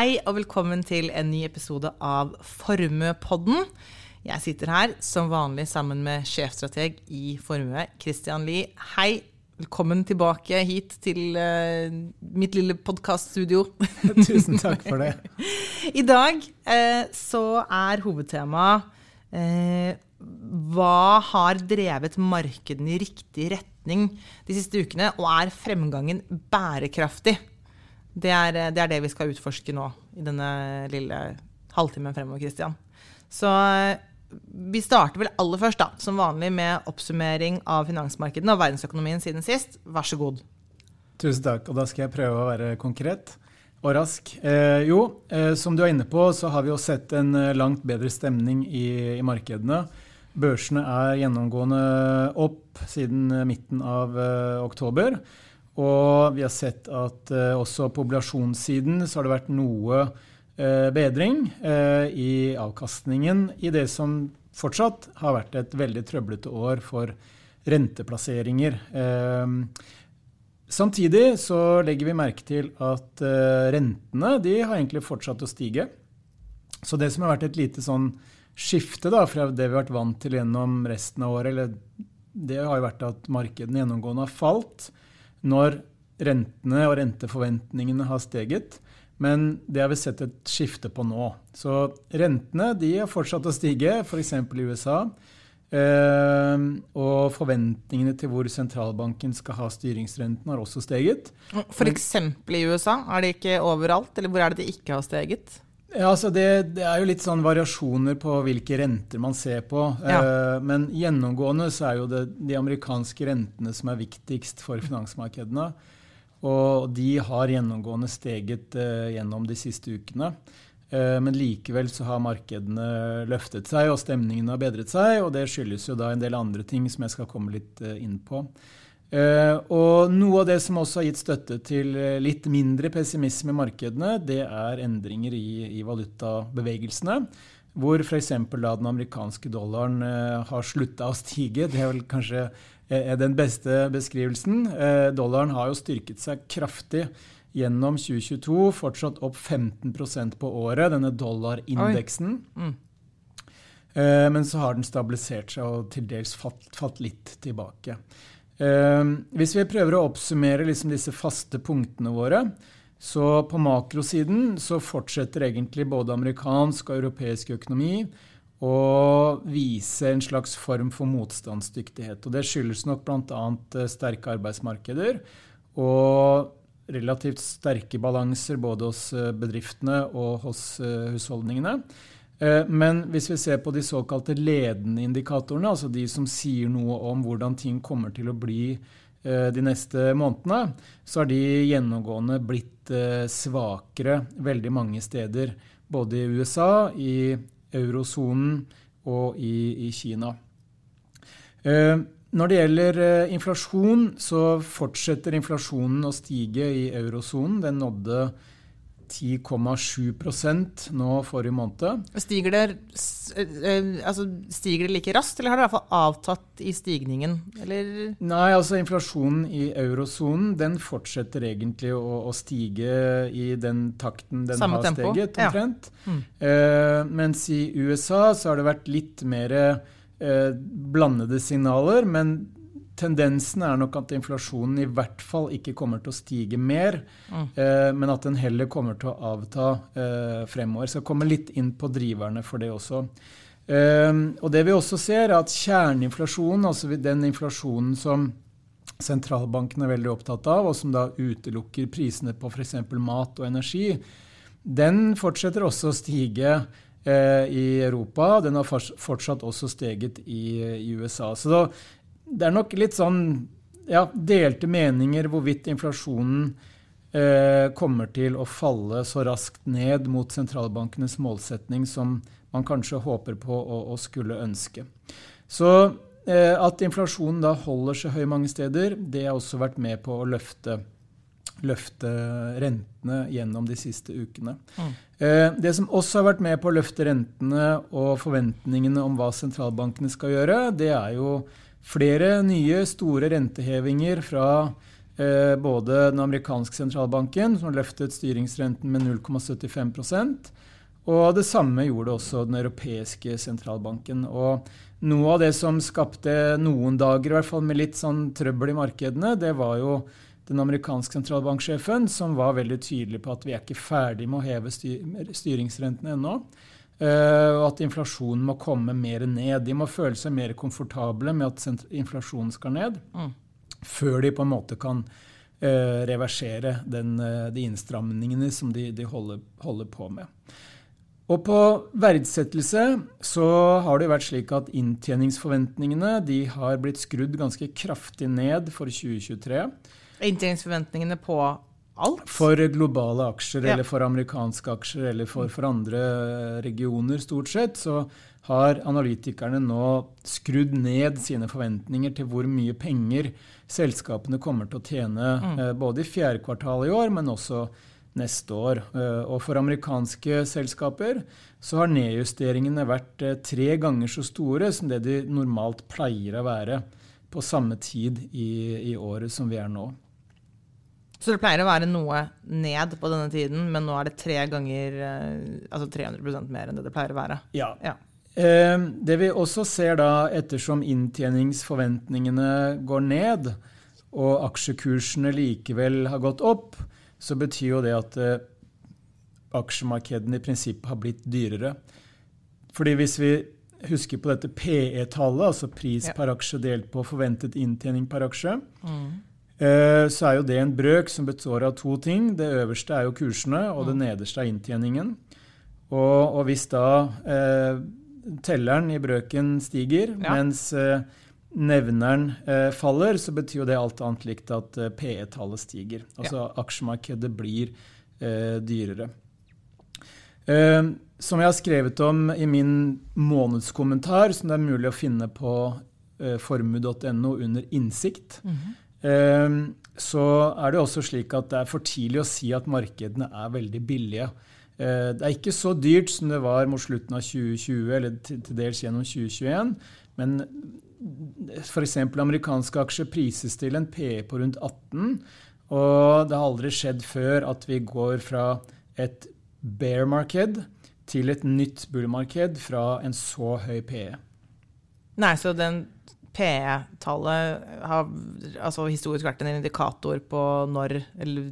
Hei og velkommen til en ny episode av Formuepodden. Jeg sitter her som vanlig sammen med sjefstrateg i Formue, Christian Lie. Hei, velkommen tilbake hit til uh, mitt lille podkaststudio. Tusen takk for det. I dag uh, så er hovedtemaet uh, hva har drevet markedene i riktig retning de siste ukene, og er fremgangen bærekraftig? Det er, det er, det vi skal utforske nå i denne lille halvtimen fremover, Christian. Så vi starter vel aller først, da, som vanlig, med oppsummering av finansmarkedene og verdensøkonomien siden sist. Vær så god. Tusen takk. Og da skal jeg prøve å være konkret og rask. Eh, jo, eh, som du er inne på, så har vi jo sett en eh, langt bedre stemning i, i markedene. Børsene er gjennomgående opp siden midten av eh, oktober. Og vi har sett at eh, også på obligasjonssiden så har det vært noe eh, bedring i avkastningen i det som fortsatt har vært et veldig trøblete år for renteplasseringer. Samtidig så legger vi merke til at rentene de har egentlig fortsatt å stige. Så det som har vært et lite sånn skifte da, fra det vi har vært vant til gjennom resten av året, eller det har jo vært at markedene gjennomgående har falt når rentene og renteforventningene har steget. Men det har vi sett et skifte på nå. Så rentene de har fortsatt å stige, f.eks. i USA. Eh, og forventningene til hvor sentralbanken skal ha styringsrenten, har også steget. F.eks. i USA? Er det ikke overalt, eller hvor er det de ikke har steget? Ja, altså det, det, er jo litt sånn variasjoner på hvilke renter man ser på. Ja. Eh, men gjennomgående så er jo det de amerikanske rentene som er viktigst for finansmarkedene. Og de har gjennomgående steget eh, gjennom de siste ukene. Eh, men likevel så har markedene løftet seg, og stemningen har bedret seg. Og det skyldes jo da en del andre ting som jeg skal komme litt inn på. Uh, og noe av det som også har gitt støtte til eh, litt mindre pessimisme i markedene, det er endringer i, i valutabevegelsene. Hvor f.eks. den amerikanske dollaren uh, har slutta å stige. Det er vel kanskje den beste beskrivelsen. dollaren har jo styrket seg kraftig gjennom 2022. Fortsatt opp 15% på året, denne dollarindeksen. Mm. men så har den stabilisert seg og til dels falt, falt litt tilbake. Ehm, hvis vi prøver å oppsummere liksom disse faste punktene våre, så på makrosiden så fortsetter egentlig både amerikansk og europeisk økonomi å vise en slags form for motstandsdyktighet. Og det skyldes nok bl.a. Eh, sterke arbeidsmarkeder og relativt sterke balanser både hos eh, bedriftene og hos eh, husholdningene. Eh, men hvis vi ser på de såkalte ledende indikatorene, altså de som sier noe om hvordan ting kommer til å bli eh, de neste månedene, så har de gjennomgående blitt eh, svakere veldig mange steder. Både i USA, i eurosonen og i, i Kina. Når det gjelder inflasjon, så fortsetter inflasjonen å stige i eurosonen. Den nådde 10,7% nå forrige måned. Stiger det, eh, altså, stiger det, like raskt, eller har det i hvert fall avtatt i stigningen? Eller? Nei, altså inflasjonen i eurosonen den fortsetter egentlig å, å, stige i den takten den Samme har tempo. steget, omtrent. Ja. Mm. Eh, mens i USA så har det vært litt mer eh, blandede signaler, men tendensen er nok at inflasjonen i hvert fall ikke kommer til å stige mer, mm. eh, men at den heller kommer til å avta eh, fremover. Så jeg kommer litt inn på driverne for det også. Eh, og det vi også ser, er at kjerneinflasjonen, altså den inflasjonen som sentralbanken er veldig opptatt av, og som da utelukker prisene på f.eks. mat og energi, den fortsetter også å stige eh, i Europa. Den har fortsatt også steget i, i USA. Så da det er nok litt sånn ja, delte meninger hvorvidt inflasjonen eh, kommer til å falle så raskt ned mot sentralbankenes målsetning som man kanskje håper på og, og skulle ønske. Så eh, at inflasjonen da holder seg høy mange steder, det har også vært med på å løfte, løfte rentene gjennom de siste ukene. Mm. Eh, det som også har vært med på å løfte rentene og forventningene om hva sentralbankene skal gjøre, det er jo flere nye store rentehevinger fra Eh, både den amerikanske sentralbanken, som har løftet styringsrenten med 0,75% og det samme gjorde også den europeiske sentralbanken. Og noe av det som skapte noen dager i hvert fall med litt sånn trøbbel i markedene, det var jo den amerikanske sentralbanksjefen som var veldig tydelig på at vi er ikke ferdig med å heve styringsrentene ennå. Eh, og at inflasjonen må komme mer ned. De må føle seg mer komfortable med at inflasjonen skal ned. Mm før de på en måte kan eh, reversere den, eh, de innstramningene som de, de holder, holder, på med. Og på verdsettelse så har det vært slik at inntjeningsforventningene de har blitt skrudd ganske kraftig ned for 2023. Inntjeningsforventningene på alt? For globale aksjer, ja. eller for amerikanske aksjer, eller for, for andre regioner, stort sett. Så har analytikerne nå skrudd ned sine forventninger til hvor mye penger selskapene kommer til å tjene mm. eh, både i fjerde kvartal i år, men også neste år. Eh, og for amerikanske selskaper så har nedjusteringene vært eh, tre ganger så store som det de normalt pleier å være på samme tid i, i året som vi er nå. Så det pleier å være noe ned på denne tiden, men nå er det tre ganger eh, Altså 300% mer enn det det pleier å være? Ja. ja. Ehm, det vi også ser da, ettersom inntjeningsforventningene går ned, og aksjekursene likevel har gått opp, så betyr jo det at eh, aksjemarkedene i prinsippet har blitt dyrere. Fordi hvis vi husker på dette PE-tallet, altså pris ja. per aksje delt på forventet inntjening per aksje, mm. Eh, så er jo det en brøk som består av to ting. Det øverste er jo kursene, og mm. det nederste er inntjeningen. Og, og hvis da eh, telleren i brøken stiger, ja. mens eh, nevneren eh, faller, så betyr jo det alt annet likt at uh, PE-tallet stiger. Altså ja. aksjemarkedet blir dyrere. som jeg har skrevet om i min månedskommentar, som det er mulig å finne på eh, formue.no under innsikt, mm -hmm. Så er det også slik at det er for tidlig å si at markedene er veldig billige. Eh, det er ikke så dyrt som det var mot slutten av 2020 eller til dels gjennom 2021. Men f.eks. amerikanske aksjer prises til en PE på rundt 18. Og det har aldri skjedd før at vi går fra et bear-marked til et nytt bull-marked fra en så høy PE. Nei, så den PE-tallet har altså historisk vært en indikator på når,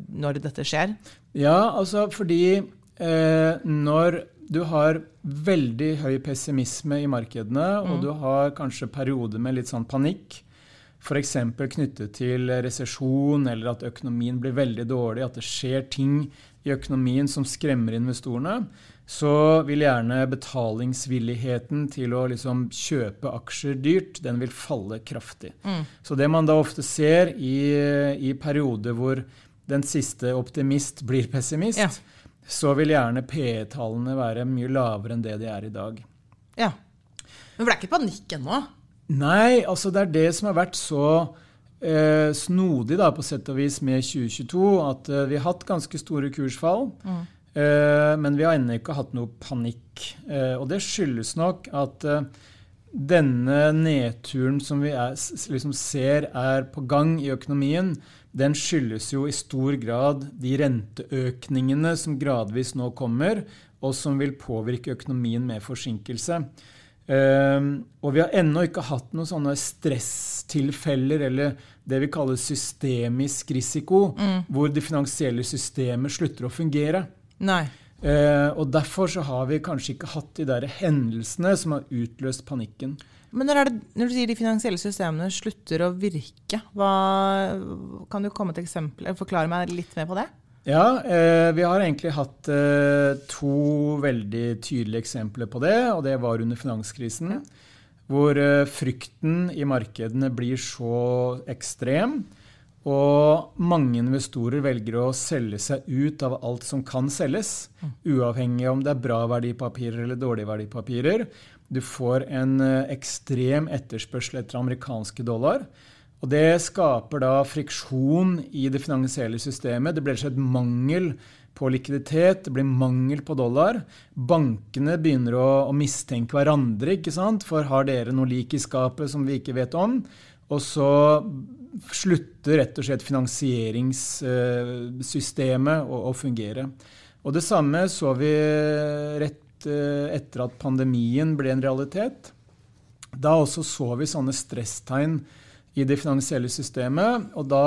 når dette skjer? Ja, altså fordi eh, når du har veldig høy pessimisme i markedene, mm. og du har kanskje perioder med litt sånn panikk, f.eks. knyttet til resesjon eller at økonomien blir veldig dårlig, at det skjer ting i økonomien som skremmer investorene, så vil gjerne betalingsvilligheten til å liksom kjøpe aksjer dyrt, den vil falle kraftig. Mm. Så det man da ofte ser i, i perioder hvor den siste optimist blir pessimist, ja så vil gjerne PE-tallene være mye lavere enn det de er i dag. Ja. Men for det er ikke panikk ennå? Nei, altså det er det som har vært så eh, snodig da, på sett og vis med 2022, at eh, vi har hatt ganske store kursfall. Mm. Eh, men vi har ennå ikke hatt noe panikk. Eh, og det skyldes nok at eh, denne nedturen som vi er, liksom ser er på gang i økonomien, den skyldes jo i stor grad de renteøkningene som gradvis nå kommer, og som vil påvirke økonomien med forsinkelse. Og vi har ennå ikke hatt noen sånne stresstilfeller eller det vi kaller systemisk risiko, mm. hvor det finansielle systemet slutter å fungere. Nei. Eh, og Derfor så har vi kanskje ikke hatt de der hendelsene som har utløst panikken. Men når, det, når, du sier de finansielle systemene slutter å virke, hva, kan du komme til eksempler? Forklare meg litt mer på det? Ja, eh, vi har egentlig hatt eh, to veldig tydelige eksempler på det. Og det var under finanskrisen, ja. hvor eh, frykten i markedene blir så ekstrem. Og mange investorer velger å selge seg ut av alt som kan selges. Mm. Uavhengig om det er bra verdipapirer eller dårlige verdipapirer. Du får en eh, ekstrem etterspørsel etter amerikanske dollar. Og det skaper da friksjon i det finansielle systemet. Det blir et mangel på likviditet, det blir mangel på dollar. Bankene begynner å, å mistenke hverandre, ikke sant? for har dere noe lik i skapet som vi ikke vet om? Og så slutter rett og slett finansieringssystemet å, å fungere. Og det samme så vi rett eh, etter at pandemien ble en realitet. Da også så vi sånne stresstegn i det finansielle systemet. Og da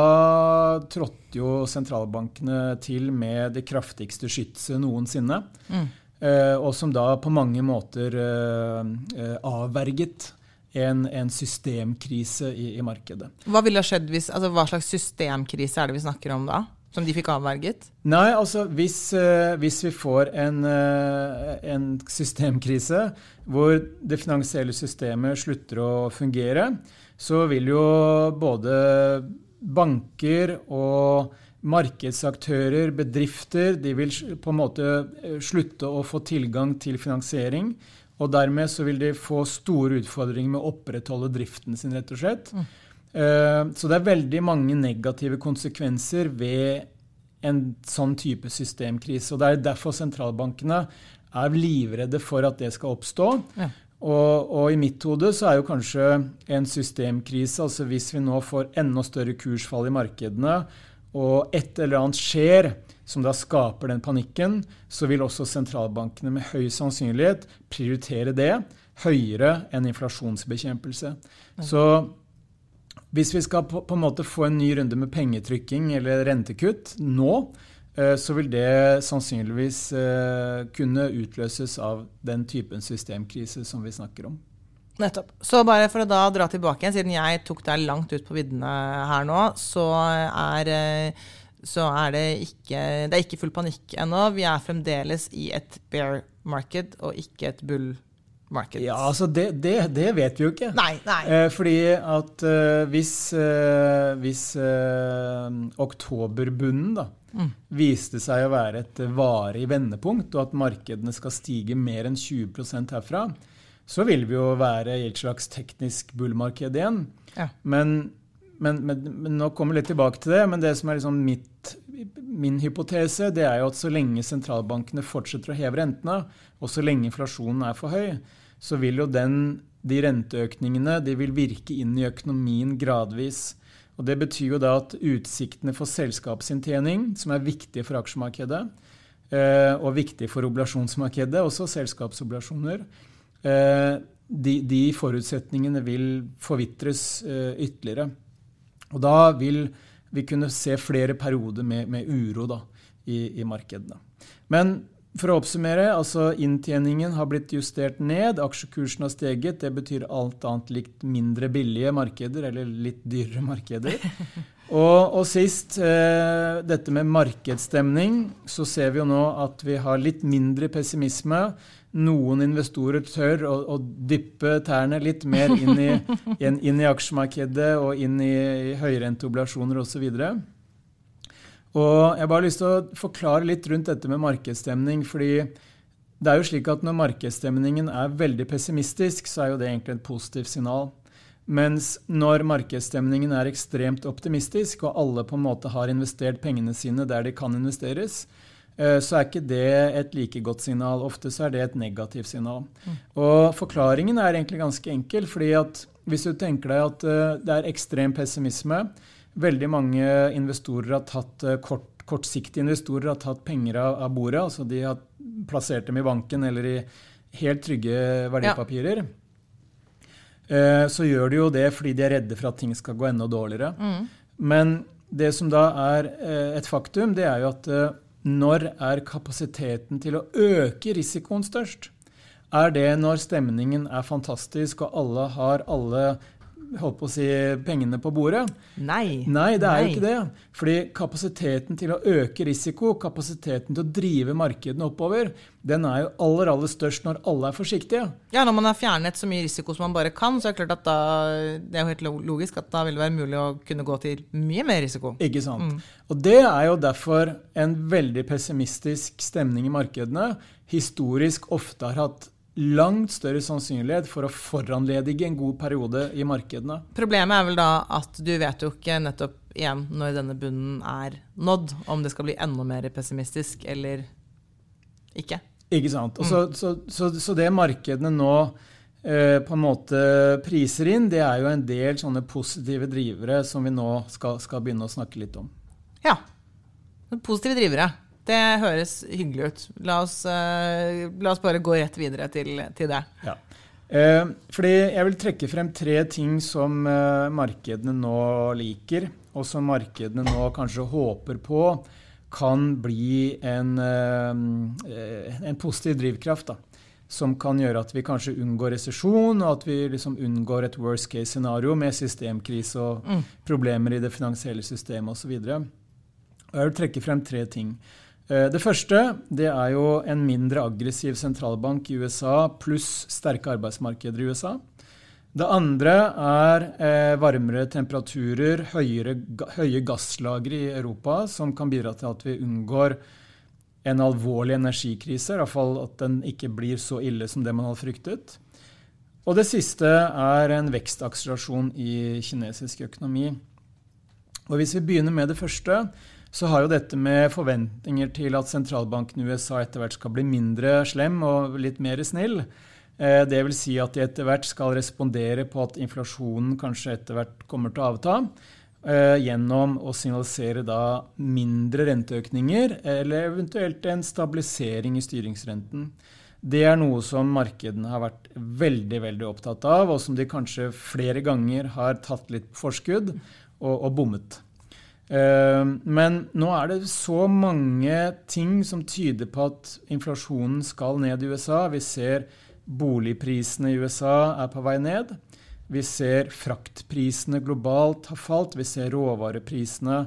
trådte jo sentralbankene til med det kraftigste skytset noensinne. Mm. Eh, og som da på mange måter eh, avverget en, en systemkrise i, i, markedet. Hva ville skjedd hvis, altså hva slags systemkrise er det vi snakker om da? Som de fikk avverget? Nei, altså hvis, uh, hvis vi får en, uh, en, systemkrise hvor det finansielle systemet slutter å fungere, så vil jo både banker og markedsaktører, bedrifter, de vil på en måte eh, slutte å få tilgang til finansiering. Og dermed så vil de få store utfordringer med å opprettholde driften sin, rett og slett. Mm. Uh, så det er veldig mange negative konsekvenser ved en sånn type systemkrise. Og det er derfor sentralbankene er livredde for at det skal oppstå. Ja. Og, og, i mitt hode så er jo kanskje en systemkrise, altså hvis vi nå får enda større kursfall i markedene, og et eller annet skjer som da skaper den panikken, så vil også sentralbankene med høy sannsynlighet prioritere det høyere enn inflasjonsbekjempelse. Så hvis vi skal på, på en måte få en ny runde med pengetrykking eller rentekutt nå, eh, så vil det sannsynligvis eh, kunne utløses av den typen systemkrise som vi snakker om. Nettopp. Så bare for å da dra tilbake igjen, siden jeg tok deg langt ut på viddene her nå, så er eh, så er det ikke, det er ikke full panikk ennå. Vi er fremdeles i et bear market og ikke et bull market. Ja, altså det, det, det vet vi jo ikke. Nei, nei. Eh, fordi at eh, hvis, eh, hvis eh, oktoberbunnen da, mm. viste seg å være et varig vendepunkt, og at markedene skal stige mer enn 20% herfra, så vil vi jo være i et slags teknisk bullmarked igjen. Ja. Men men, men, men, nå kommer vi litt tilbake til det. Men det som er liksom mitt, min hypotese, det er jo at så lenge sentralbankene fortsetter å heve rentene, og så lenge inflasjonen er for høy, så vil jo den, de renteøkningene de vil virke inn i økonomien gradvis. Og Det betyr jo da at utsiktene for selskapsinntjening, som er viktige for aksjemarkedet, eh, og viktige for oblasjonsmarkedet, også selskapsobligasjoner, eh, de, de, forutsetningene vil forvitres eh, ytterligere. Og da vil vi kunne se flere perioder med, med uro da, i, i, markedene. Men for å oppsummere, altså inntjeningen har blitt justert ned, aksjekursen har steget. Det betyr alt annet likt mindre billige markeder, eller litt dyrere markeder. Og, og sist, eh, dette med markedsstemning, så ser vi jo nå at vi har litt mindre pessimisme noen investorer tør å, å dyppe tærne litt mer inn i, inn, inn i aksjemarkedet og inn i, i høyrenteobligasjoner osv. Og jeg har bare lyst til å forklare litt rundt dette med markedsstemning. fordi det er jo slik at Når markedsstemningen er veldig pessimistisk, så er jo det egentlig et positivt signal. Mens når markedsstemningen er ekstremt optimistisk, og alle på en måte har investert pengene sine der de kan investeres, så er ikke det et like godt signal. Ofte så er det et negativt signal. Mm. Og forklaringen er egentlig ganske enkel. fordi at hvis du tenker deg at eh, det er ekstrem pessimisme, veldig mange investorer har tatt eh, kort, kortsiktige investorer har tatt penger av, av, bordet, altså de har plassert dem i banken eller i helt trygge verdipapirer. Ja. Så gjør de jo det fordi de er redde for at ting skal gå enda dårligere. Mm. Men det som da er et faktum, det er jo at når er kapasiteten til å øke risikoen størst? Er det når stemningen er fantastisk og alle har alle holdt på å si, pengene på bordet? Nei. Nei, det er Nei. jo ikke det. Fordi kapasiteten til å øke risiko, kapasiteten til å drive markedene oppover, den er jo aller aller størst når alle er forsiktige. Ja, Når man har fjernet så mye risiko som man bare kan, så er det klart at da, det er jo helt logisk at da vil det være mulig å kunne gå til mye mer risiko. Ikke sant. Mm. Og det er jo derfor en veldig pessimistisk stemning i markedene historisk ofte har hatt langt større sannsynlighet for å foranledige en god periode i markedene. Problemet er vel da at du vet jo ikke nettopp igjen når denne bunnen er nådd, om det skal bli enda mer pessimistisk eller ikke. Ikke sant. Og så, mm. så, så, så det markedene nå eh, på en måte priser inn, det er jo en del sånne positive drivere som vi nå skal, skal begynne å snakke litt om. Ja. Positive drivere. Det høres hyggelig ut. La oss, uh, la oss bare gå rett videre til, til det. Ja. Eh, fordi jeg vil trekke frem tre ting som eh, markedene nå liker, og som markedene nå kanskje håper på kan bli en, en positiv drivkraft. Da, som kan gjøre at vi kanskje unngår resesjon, og at vi liksom unngår et worst case scenario med systemkrise og mm. problemer i det finansielle systemet osv. Jeg vil trekke frem tre ting. Eh, det første det er jo en mindre aggressiv sentralbank i USA pluss sterke arbeidsmarkeder i USA. Det andre er eh, varmere temperaturer, høyere, høye gasslagre i Europa, som kan bidra til at vi unngår en alvorlig energikrise, i hvert fall at den ikke blir så ille som det man hadde fryktet. Og det siste er en vekstakselerasjon i kinesisk økonomi. Og Hvis vi begynner med det første, så har jo dette med forventninger til at sentralbanken i USA etter hvert skal bli mindre slem og litt mer snill, eh, det vil Si at de etter hvert skal respondere på at inflasjonen kanskje etter hvert kommer til å avta. Eh, gjennom å signalisere da mindre renteøkninger, eller eventuelt en stabilisering i styringsrenten. Det er noe som markedene har vært veldig veldig opptatt av, og som de kanskje flere ganger har tatt litt på forskudd og, og bommet. Eh, men nå er det så mange ting som tyder på at inflasjonen skal ned i USA. Vi ser boligprisene i USA er på vei ned. Vi ser fraktprisene globalt har falt. Vi ser råvareprisene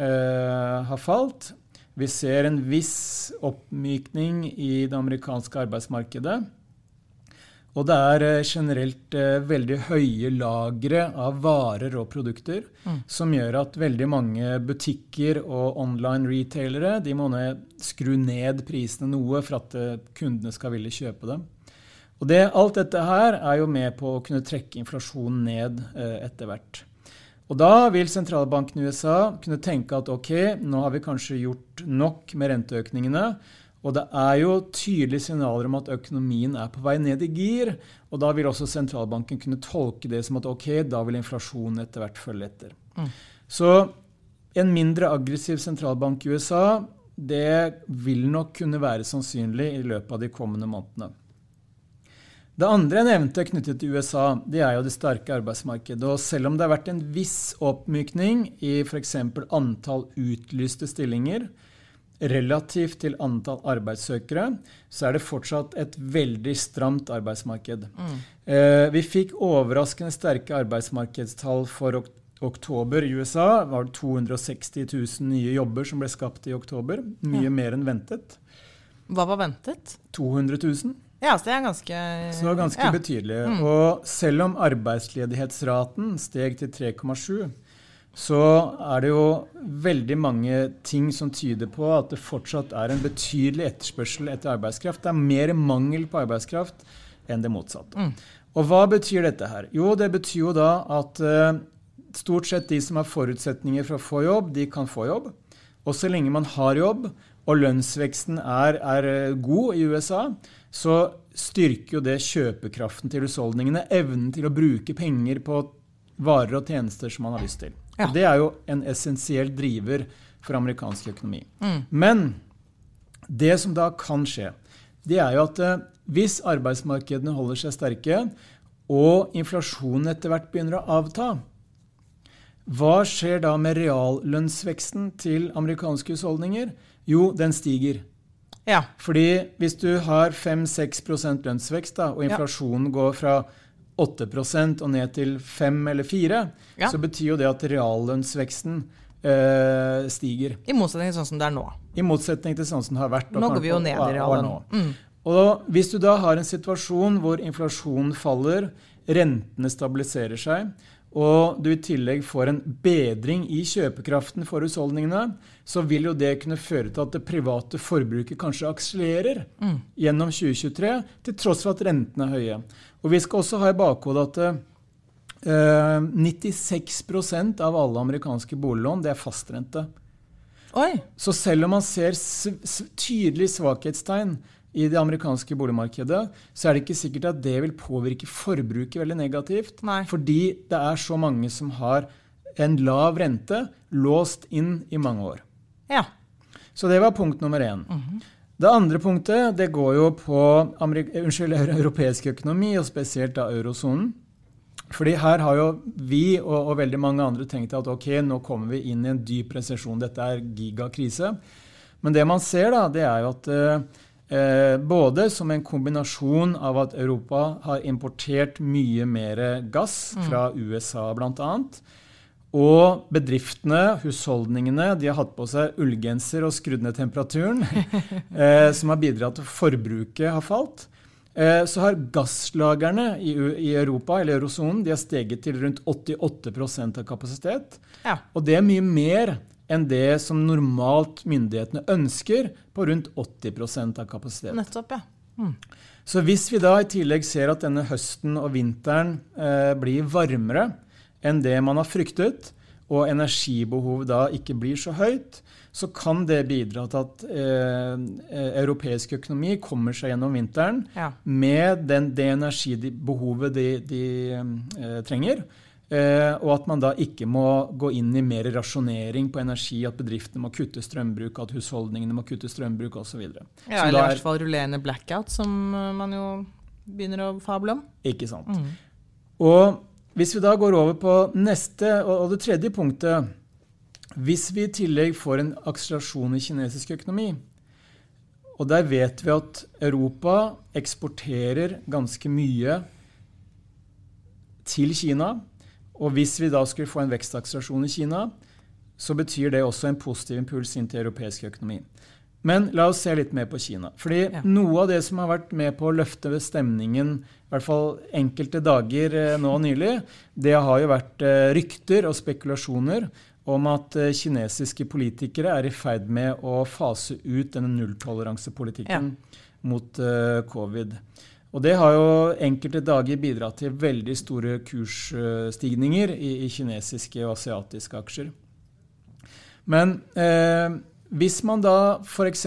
eh, har falt. Vi ser en viss oppmykning i det amerikanske arbeidsmarkedet. Og det er eh, generelt eh, veldig høye lagre av varer og produkter mm. som gjør at veldig mange butikker og online retailere de må skru ned prisene noe for at eh, kundene skal ville kjøpe dem. Og det, Alt dette her er jo med på å kunne trekke inflasjonen ned eh, etter hvert. Og Da vil sentralbanken i USA kunne tenke at ok, nå har vi kanskje gjort nok med renteøkningene. Og det er jo tydelige signaler om at økonomien er på vei ned i gir. Og da vil også sentralbanken kunne tolke det som at ok, da vil inflasjonen etter hvert følge etter. Mm. Så en mindre aggressiv sentralbank i USA, det vil nok kunne være sannsynlig i løpet av de kommende månedene. Det andre jeg nevnte knyttet til USA, det er jo det sterke arbeidsmarkedet. Og selv om det har vært en viss oppmykning i f.eks. antall utlyste stillinger relativt til antall arbeidssøkere, så er det fortsatt et veldig stramt arbeidsmarked. Mm. Eh, vi fikk overraskende sterke arbeidsmarkedstall for ok oktober i USA. Det var 260 000 nye jobber som ble skapt i oktober. Mye ja. mer enn ventet. Hva var ventet? 200 000. Ja, så det er ganske Så ganske ja. betydelig. Mm. Og selv om arbeidsledighetsraten steg til 3,7, så er det jo veldig mange ting som tyder på at det fortsatt er en betydelig etterspørsel etter arbeidskraft. Det er mer mangel på arbeidskraft enn det motsatte. Mm. Og hva betyr dette her? Jo, det betyr jo da at uh, stort sett de som har forutsetninger for å få jobb, de kan få jobb. Og så lenge man har jobb, og lønnsveksten er, er eh, god i USA, så styrker jo det kjøpekraften til husholdningene. Evnen til å bruke penger på varer og tjenester som man har lyst til. Ja. det er jo en essensiell driver for amerikansk økonomi. Mm. Men det som da kan skje, det er jo at eh, hvis arbeidsmarkedene holder seg sterke, og inflasjonen etter hvert begynner å avta, hva skjer da med reallønnsveksten til amerikanske husholdninger? Jo, den stiger. Ja. Fordi hvis du har 5-6 lønnsvekst, da, og inflasjonen ja. går fra 8% og ned til 5 eller 4, ja. så betyr jo det at reallønnsveksten øh, stiger. I motsetning til sånn som det er nå. I motsetning til sånn som det har vært. Nå går vi jo ned i reallønn. Mm. Og hvis du da har en situasjon hvor inflasjonen faller, rentene stabiliserer seg, og du i tillegg får en bedring i kjøpekraften for husholdningene, så vil jo det kunne føre til at det private forbruket kanskje akselererer mm. gjennom 2023, til tross for at rentene er høye. Og vi skal også ha i bakhodet at eh, 96% av alle amerikanske boliglån det er fastrente. Oi. Så selv om man ser tydelige svakhetstegn i det amerikanske boligmarkedet, så er det ikke sikkert at det vil påvirke forbruket veldig negativt. Nei. Fordi det er så mange som har en lav rente låst inn i mange år. Ja. Så det var punkt nummer én. Det andre punktet det går jo på amerik unnskyld, europeisk økonomi, og spesielt da eurosonen. Fordi her har jo vi og, og, veldig mange andre tenkt at ok, nå kommer vi inn i en dyp resesjon. Dette er gigakrise. Men det man ser, da, det er jo at eh, både som en kombinasjon av at Europa har importert mye mer gass fra USA bl.a., og bedriftene, husholdningene, de har hatt på seg ullgenser og skrudd ned temperaturen, eh, som har bidratt til at forbruket har falt. Eh, så har gasslagerne i, i, Europa, eller eurosonen, de har steget til rundt 88 av kapasitet. Ja. Og det er mye mer enn det som normalt myndighetene ønsker, på rundt 80% av kapasiteten. Nettopp, ja. Mm. Så hvis vi da i tillegg ser at denne høsten og vinteren eh, blir varmere enn det man har fryktet, og energibehovet da ikke blir så høyt, så kan det bidra til at eh, europeisk økonomi kommer seg gjennom vinteren Ja. med den, det energibehovet de, de eh, trenger. Eh, og at man da ikke må gå inn i mer rasjonering på energi, at bedriftene må kutte strømbruk, at husholdningene må kutte strømbruk osv. ja eller i hvert fall rullerende blackout, som eh, man jo begynner å fable om. Ikke sant. Mm. Og hvis vi da går over på neste og og det tredje punktet Hvis vi i tillegg får en akselerasjon i kinesisk økonomi, og der vet vi at Europa eksporterer ganske mye til Kina, og hvis vi da skulle få en vekstakselerasjon i Kina, så betyr det også en positiv impuls inn til europeisk økonomi. Men la oss se litt mer på Kina. Fordi Ja. noe av det som har vært med på å løfte stemningen, i hvert fall enkelte dager eh, nå nylig, det har jo vært eh, rykter og spekulasjoner om at eh, kinesiske politikere er i ferd med å fase ut denne nulltoleransepolitikken mot eh, covid. Og det har jo enkelte dager bidratt til veldig store kursstigninger i, i kinesiske og asiatiske aksjer. Men eh, hvis man da f.eks.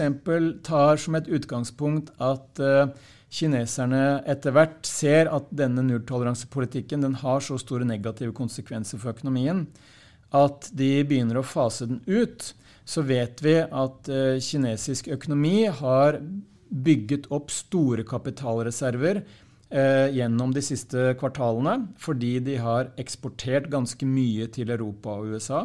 tar som et utgangspunkt at eh, kineserne etter hvert ser at denne nulltoleransepolitikken den har så store negative konsekvenser for økonomien at de begynner å fase den ut, så vet vi at eh, kinesisk økonomi har bygget opp store kapitalreserver eh, gjennom de siste kvartalene fordi de har eksportert ganske mye til Europa og USA.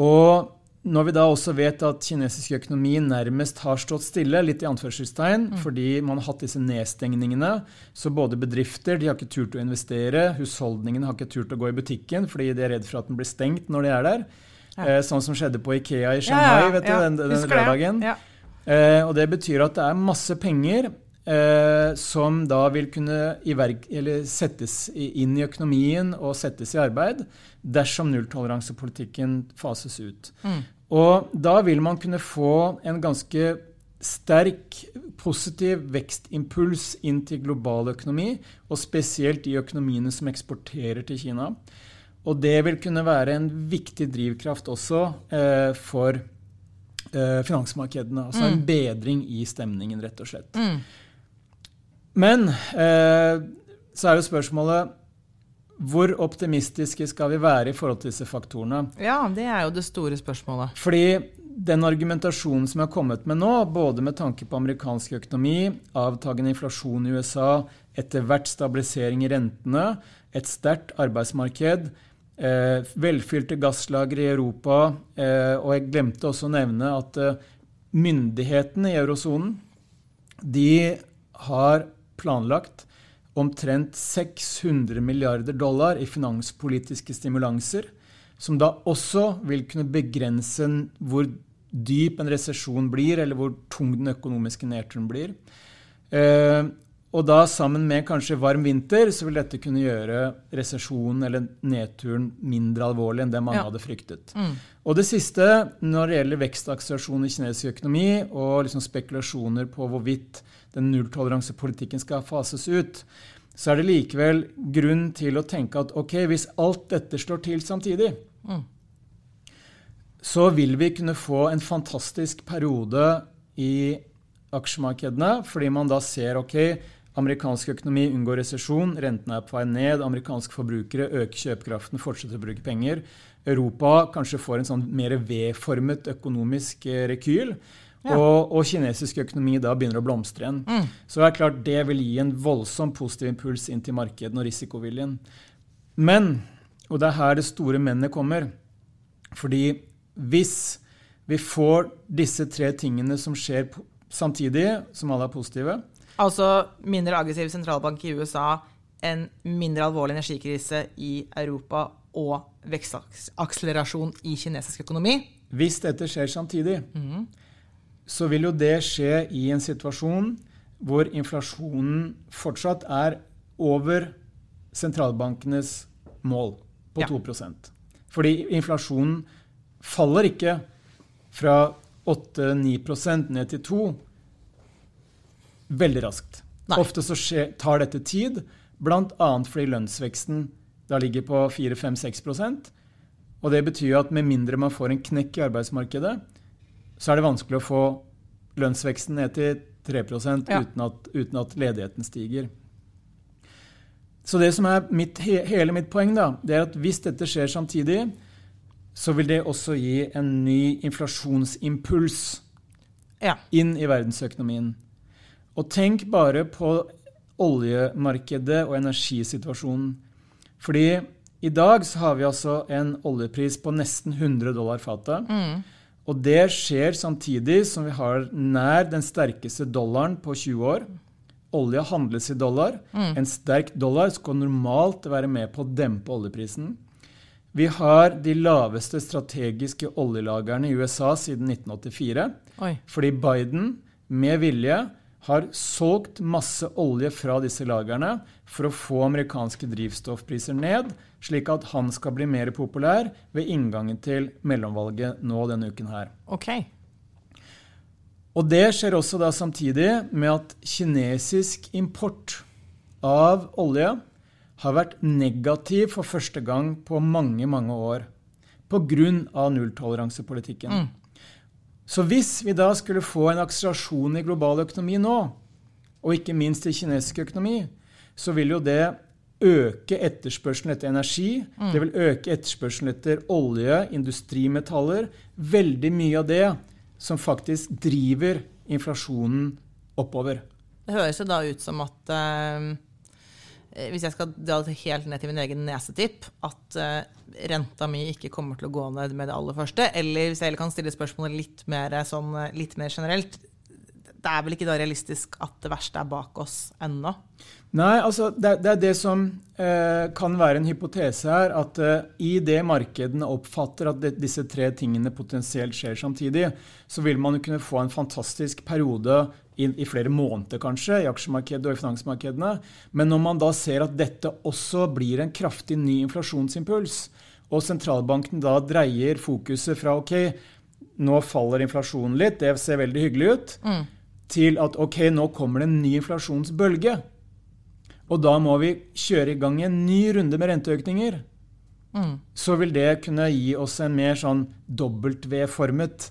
Og når vi da også vet at kinesisk økonomi nærmest har stått stille, litt i anførselstegn, fordi man har hatt disse nedstengningene, så både bedrifter de har ikke turt å investere, husholdningene har ikke turt å gå i butikken fordi de er redd for at den blir stengt når de er der. Ja. Eh, sånn som skjedde på Ikea i Shanghai vet du, den, den lørdagen. Ja. Eh, og det betyr at det er masse penger eh, som da vil kunne iverk, eller settes inn i økonomien og settes i arbeid dersom nulltoleransepolitikken fases ut. Mm. Og da vil man kunne få en ganske sterk positiv vekstimpuls inn til global økonomi, og spesielt de økonomiene som eksporterer til Kina. Og det vil kunne være en viktig drivkraft også eh, for finansmarkedene. Altså en bedring i stemningen, rett og slett. Mm. Men eh, så er jo spørsmålet hvor optimistiske skal vi være i forhold til disse faktorene? ja, det er jo det store spørsmålet. Fordi den argumentasjonen som jeg har kommet med nå, både med tanke på amerikansk økonomi, avtagende inflasjon i USA, etter hvert stabilisering i rentene, et sterkt arbeidsmarked, eh, velfylte gasslagre i Europa, eh, og jeg glemte også å nevne at eh, myndighetene i eurosonen har planlagt omtrent 600 milliarder dollar i finanspolitiske stimulanser, som da også vil kunne begrense hvor dyp en resesjon blir, eller hvor tung den økonomiske nedturen blir. Og da sammen med kanskje varm vinter, så vil dette kunne gjøre resesjonen eller nedturen mindre alvorlig enn det mange Ja. hadde fryktet. Mm. Og det siste, når det gjelder vekstakselerasjon i kinesisk økonomi og liksom spekulasjoner på hvorvidt den nulltoleransepolitikken skal fases ut, så er det likevel grunn til å tenke at ok, hvis alt dette slår til samtidig, Mm. så vil vi kunne få en fantastisk periode i aksjemarkedene, fordi man da ser ok, amerikansk økonomi unngår resesjon, rentene er på vei ned, amerikanske forbrukere øker kjøpekraften, fortsetter å bruke penger. Europa kanskje får en sånn mer V-formet økonomisk eh, rekyl. Ja. Og, og, kinesisk økonomi da begynner å blomstre igjen. Mm. Så det er klart det vil gi en voldsom positiv impuls inn til markedene og risikoviljen. Men, og det er her det store mennet kommer fordi hvis vi får disse tre tingene som skjer samtidig, som alle er positive Altså mindre aggressiv sentralbank i USA, en mindre alvorlig energikrise i Europa og vekstakselerasjon i kinesisk økonomi. Hvis dette skjer samtidig, mm. så vil jo det skje i en situasjon hvor inflasjonen fortsatt er over sentralbankenes mål på ja. 2 Fordi inflasjonen faller ikke fra 8-9% ned til 2 veldig raskt. Nei. Ofte så skje, tar dette tid, bl.a. fordi lønnsveksten da ligger på 4-5-6% Og det betyr at med mindre man får en knekk i arbeidsmarkedet, så er det vanskelig å få lønnsveksten ned til 3 ja. uten, at, uten at ledigheten stiger. Så det som er mitt, hele mitt poeng, da, det er at hvis dette skjer samtidig, så vil det også gi en ny inflasjonsimpuls ja. inn i verdensøkonomien. Og tenk bare på oljemarkedet og energisituasjonen. Fordi i dag så har vi altså en oljepris på nesten 100 dollar fatet. Mm. Og det skjer samtidig som vi har nær den sterkeste dollaren på 20 år. Olje handles i dollar. Mm. En sterk dollar skal normalt være med på å dempe oljeprisen. Vi har de laveste strategiske oljelagrene i USA siden 1984. Oi. Fordi Biden med vilje har solgt masse olje fra disse lagrene for å få amerikanske drivstoffpriser ned, slik at han skal bli mer populær ved inngangen til mellomvalget nå denne uken her. Okay. Og det skjer også da samtidig med at kinesisk import av olje har vært negativ for første gang på mange, mange år pga. nulltoleransepolitikken. Mm. Så hvis vi da skulle få en akselerasjon i global økonomi nå, og ikke minst i kinesisk økonomi, så vil jo det øke etterspørselen etter energi. Mm. Det vil øke etterspørselen etter olje, industrimetaller. Veldig mye av det som faktisk driver inflasjonen oppover. Det høres jo da ut som at uh, hvis jeg skal dra det helt ned til min egen nesetipp, at uh, renta mi ikke kommer til å gå ned med det aller første, eller hvis jeg kan stille spørsmålet litt mer, sånn, litt mer generelt det er vel ikke da realistisk at det verste er bak oss ennå? Nei, altså det, det er det som eh, kan være en hypotese her. At eh, i det markedene oppfatter at det, disse tre tingene potensielt skjer samtidig, så vil man kunne få en fantastisk periode i, i, flere måneder kanskje, i aksjemarkedet og i finansmarkedene. Men når man da ser at dette også blir en kraftig ny inflasjonsimpuls, og sentralbanken da dreier fokuset fra ok, nå faller inflasjonen litt, det ser veldig hyggelig ut, mm til at ok, nå kommer det en ny inflasjonsbølge. Og da må vi kjøre i gang en ny runde med renteøkninger. Mm. Så vil det kunne gi oss en mer sånn W-formet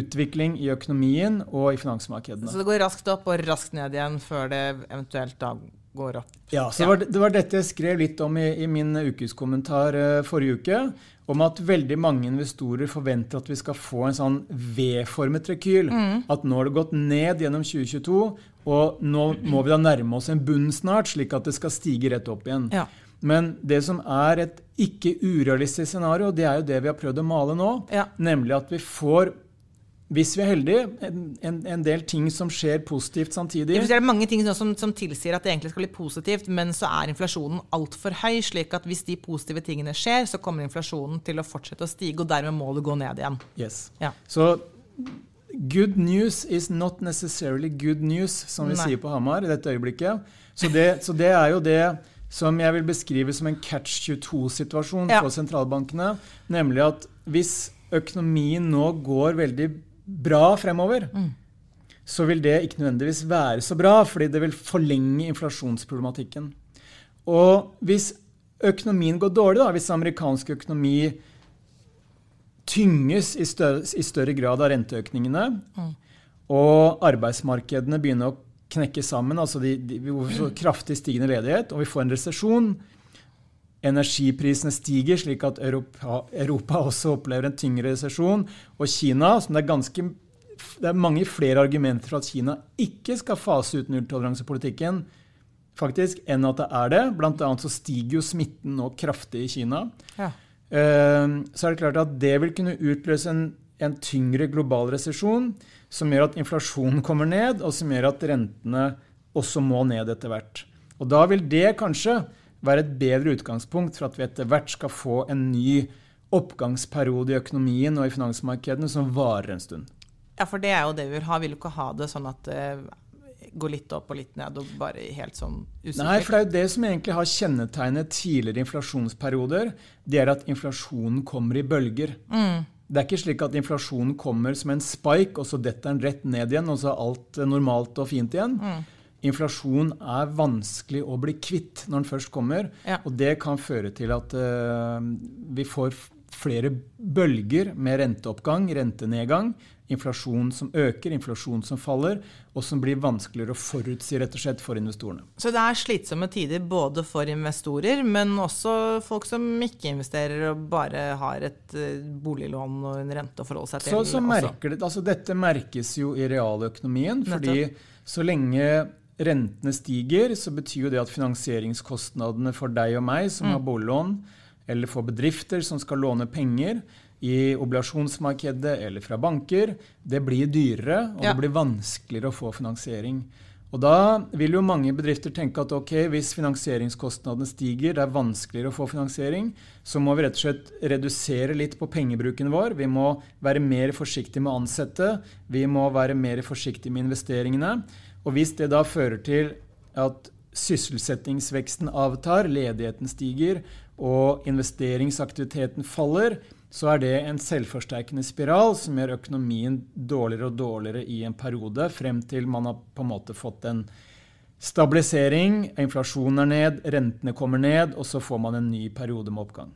utvikling i økonomien og i finansmarkedene. Så det går raskt opp og raskt ned igjen før det eventuelt da går opp? Ja, så det var, det var dette jeg skrev litt om i, i min ukeskommentar uh, forrige uke om at veldig mange investorer forventer at vi skal få en sånn V-formet rekyl. Mm. At nå har det gått ned gjennom 2022, og nå må vi da nærme oss en bunn snart, slik at det skal stige rett opp igjen. Ja. Men det som er et ikke urealistisk scenario, det er jo det vi har prøvd å male nå. Ja. Nemlig at vi får hvis vi er heldige, en, en, del ting som skjer positivt samtidig. Det er mange ting som, som, tilsier at det egentlig skal bli positivt, men så er inflasjonen altfor høy. slik at hvis de positive tingene skjer, så kommer inflasjonen til å fortsette å stige, og dermed må det gå ned igjen. Yes. Ja. Så good news is not necessarily good news, som vi Nei. sier på Hamar i dette øyeblikket. Så det, så det, er jo det som jeg vil beskrive som en catch 22-situasjon ja. for sentralbankene. Nemlig at hvis økonomien nå går veldig bra fremover, mm. så vil det ikke nødvendigvis være så bra, fordi det vil forlenge inflasjonsproblematikken. Og hvis økonomien går dårlig, da, hvis amerikansk økonomi tynges i større, i større grad av renteøkningene, mm. og arbeidsmarkedene begynner å knekke sammen. altså de, de, Vi får kraftig stigende ledighet, og vi får en resesjon. Energiprisene stiger, slik at Europa, Europa også opplever en tyngre resesjon. Og Kina, som det er ganske det er mange flere argumenter for at Kina ikke skal fase ut nulltoleransepolitikken faktisk, enn at det er det. Blant annet så stiger jo smitten nå kraftig i Kina. Ja. Uh, så er det klart at det vil kunne utløse en, en tyngre global resesjon, som gjør at inflasjonen kommer ned, og som gjør at rentene også må ned etter hvert. Og da vil det kanskje være et bedre utgangspunkt for at vi etter hvert skal få en ny oppgangsperiode i økonomien og i finansmarkedene som varer en stund. Ja, for det er jo det vi vil ha. Vi vil ikke ha det sånn at det går litt opp og litt ned og bare helt sånn usikkert. Nei, for det er jo det som egentlig har kjennetegnet tidligere inflasjonsperioder. Det er at inflasjonen kommer i bølger. Mm. Det er ikke slik at inflasjonen kommer som en spike, og så detter den rett ned igjen, og så er alt normalt og fint igjen. Mm inflasjon er vanskelig å bli kvitt når den først kommer. Ja. Og det kan føre til at uh, vi får flere bølger med renteoppgang, rentenedgang. Inflasjon som øker, inflasjon som faller, og som blir vanskeligere å forutsi rett og slett for investorene. Så det er slitsomme tider både for investorer, men også folk som ikke investerer og bare har et eh, boliglån og en rente å forholde seg til? Så, så merker det, altså Dette merkes jo i realøkonomien. fordi så lenge rentene stiger, så betyr jo det at finansieringskostnadene for deg og meg som mm. har boliglån, eller for bedrifter som skal låne penger i obligasjonsmarkedet eller fra banker, det blir dyrere, og ja. det blir vanskeligere å få finansiering. Og Da vil jo mange bedrifter tenke at ok, hvis finansieringskostnadene stiger, det er vanskeligere å få finansiering, så må vi rett og slett redusere litt på pengebruken vår. Vi må være mer forsiktige med å ansette. Vi må være mer forsiktige med investeringene. Og hvis det da fører til at sysselsettingsveksten avtar, ledigheten stiger og investeringsaktiviteten faller, så er det en selvforsterkende spiral som gjør økonomien dårligere og dårligere i en periode, frem til man har på en måte fått en stabilisering, inflasjonen er ned, rentene kommer ned, og så får man en ny periode med oppgang.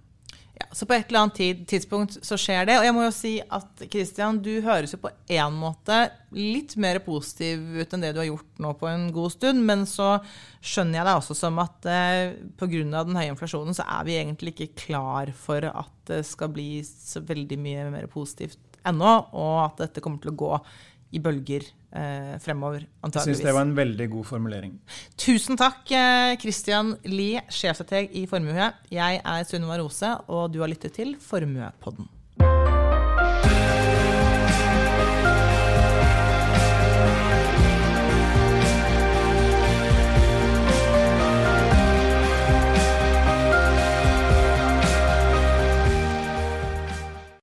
Ja, så på et eller annet tid, tidspunkt så skjer det. Og jeg må jo si at Christian, du høres jo på en måte litt mer positiv ut enn det du har gjort nå på en god stund. Men så skjønner jeg deg også som at eh, pga. den høye inflasjonen så er vi egentlig ikke klar for at det skal bli så veldig mye mer positivt ennå, og at dette kommer til å gå i bølger eh, fremover. antageligvis. Jeg syns det var en veldig god formulering. Tusen takk, eh, Christian Lie, sjefstrateg i Formue. Jeg er Sunniva Rose, og du har lyttet til Formuepodden.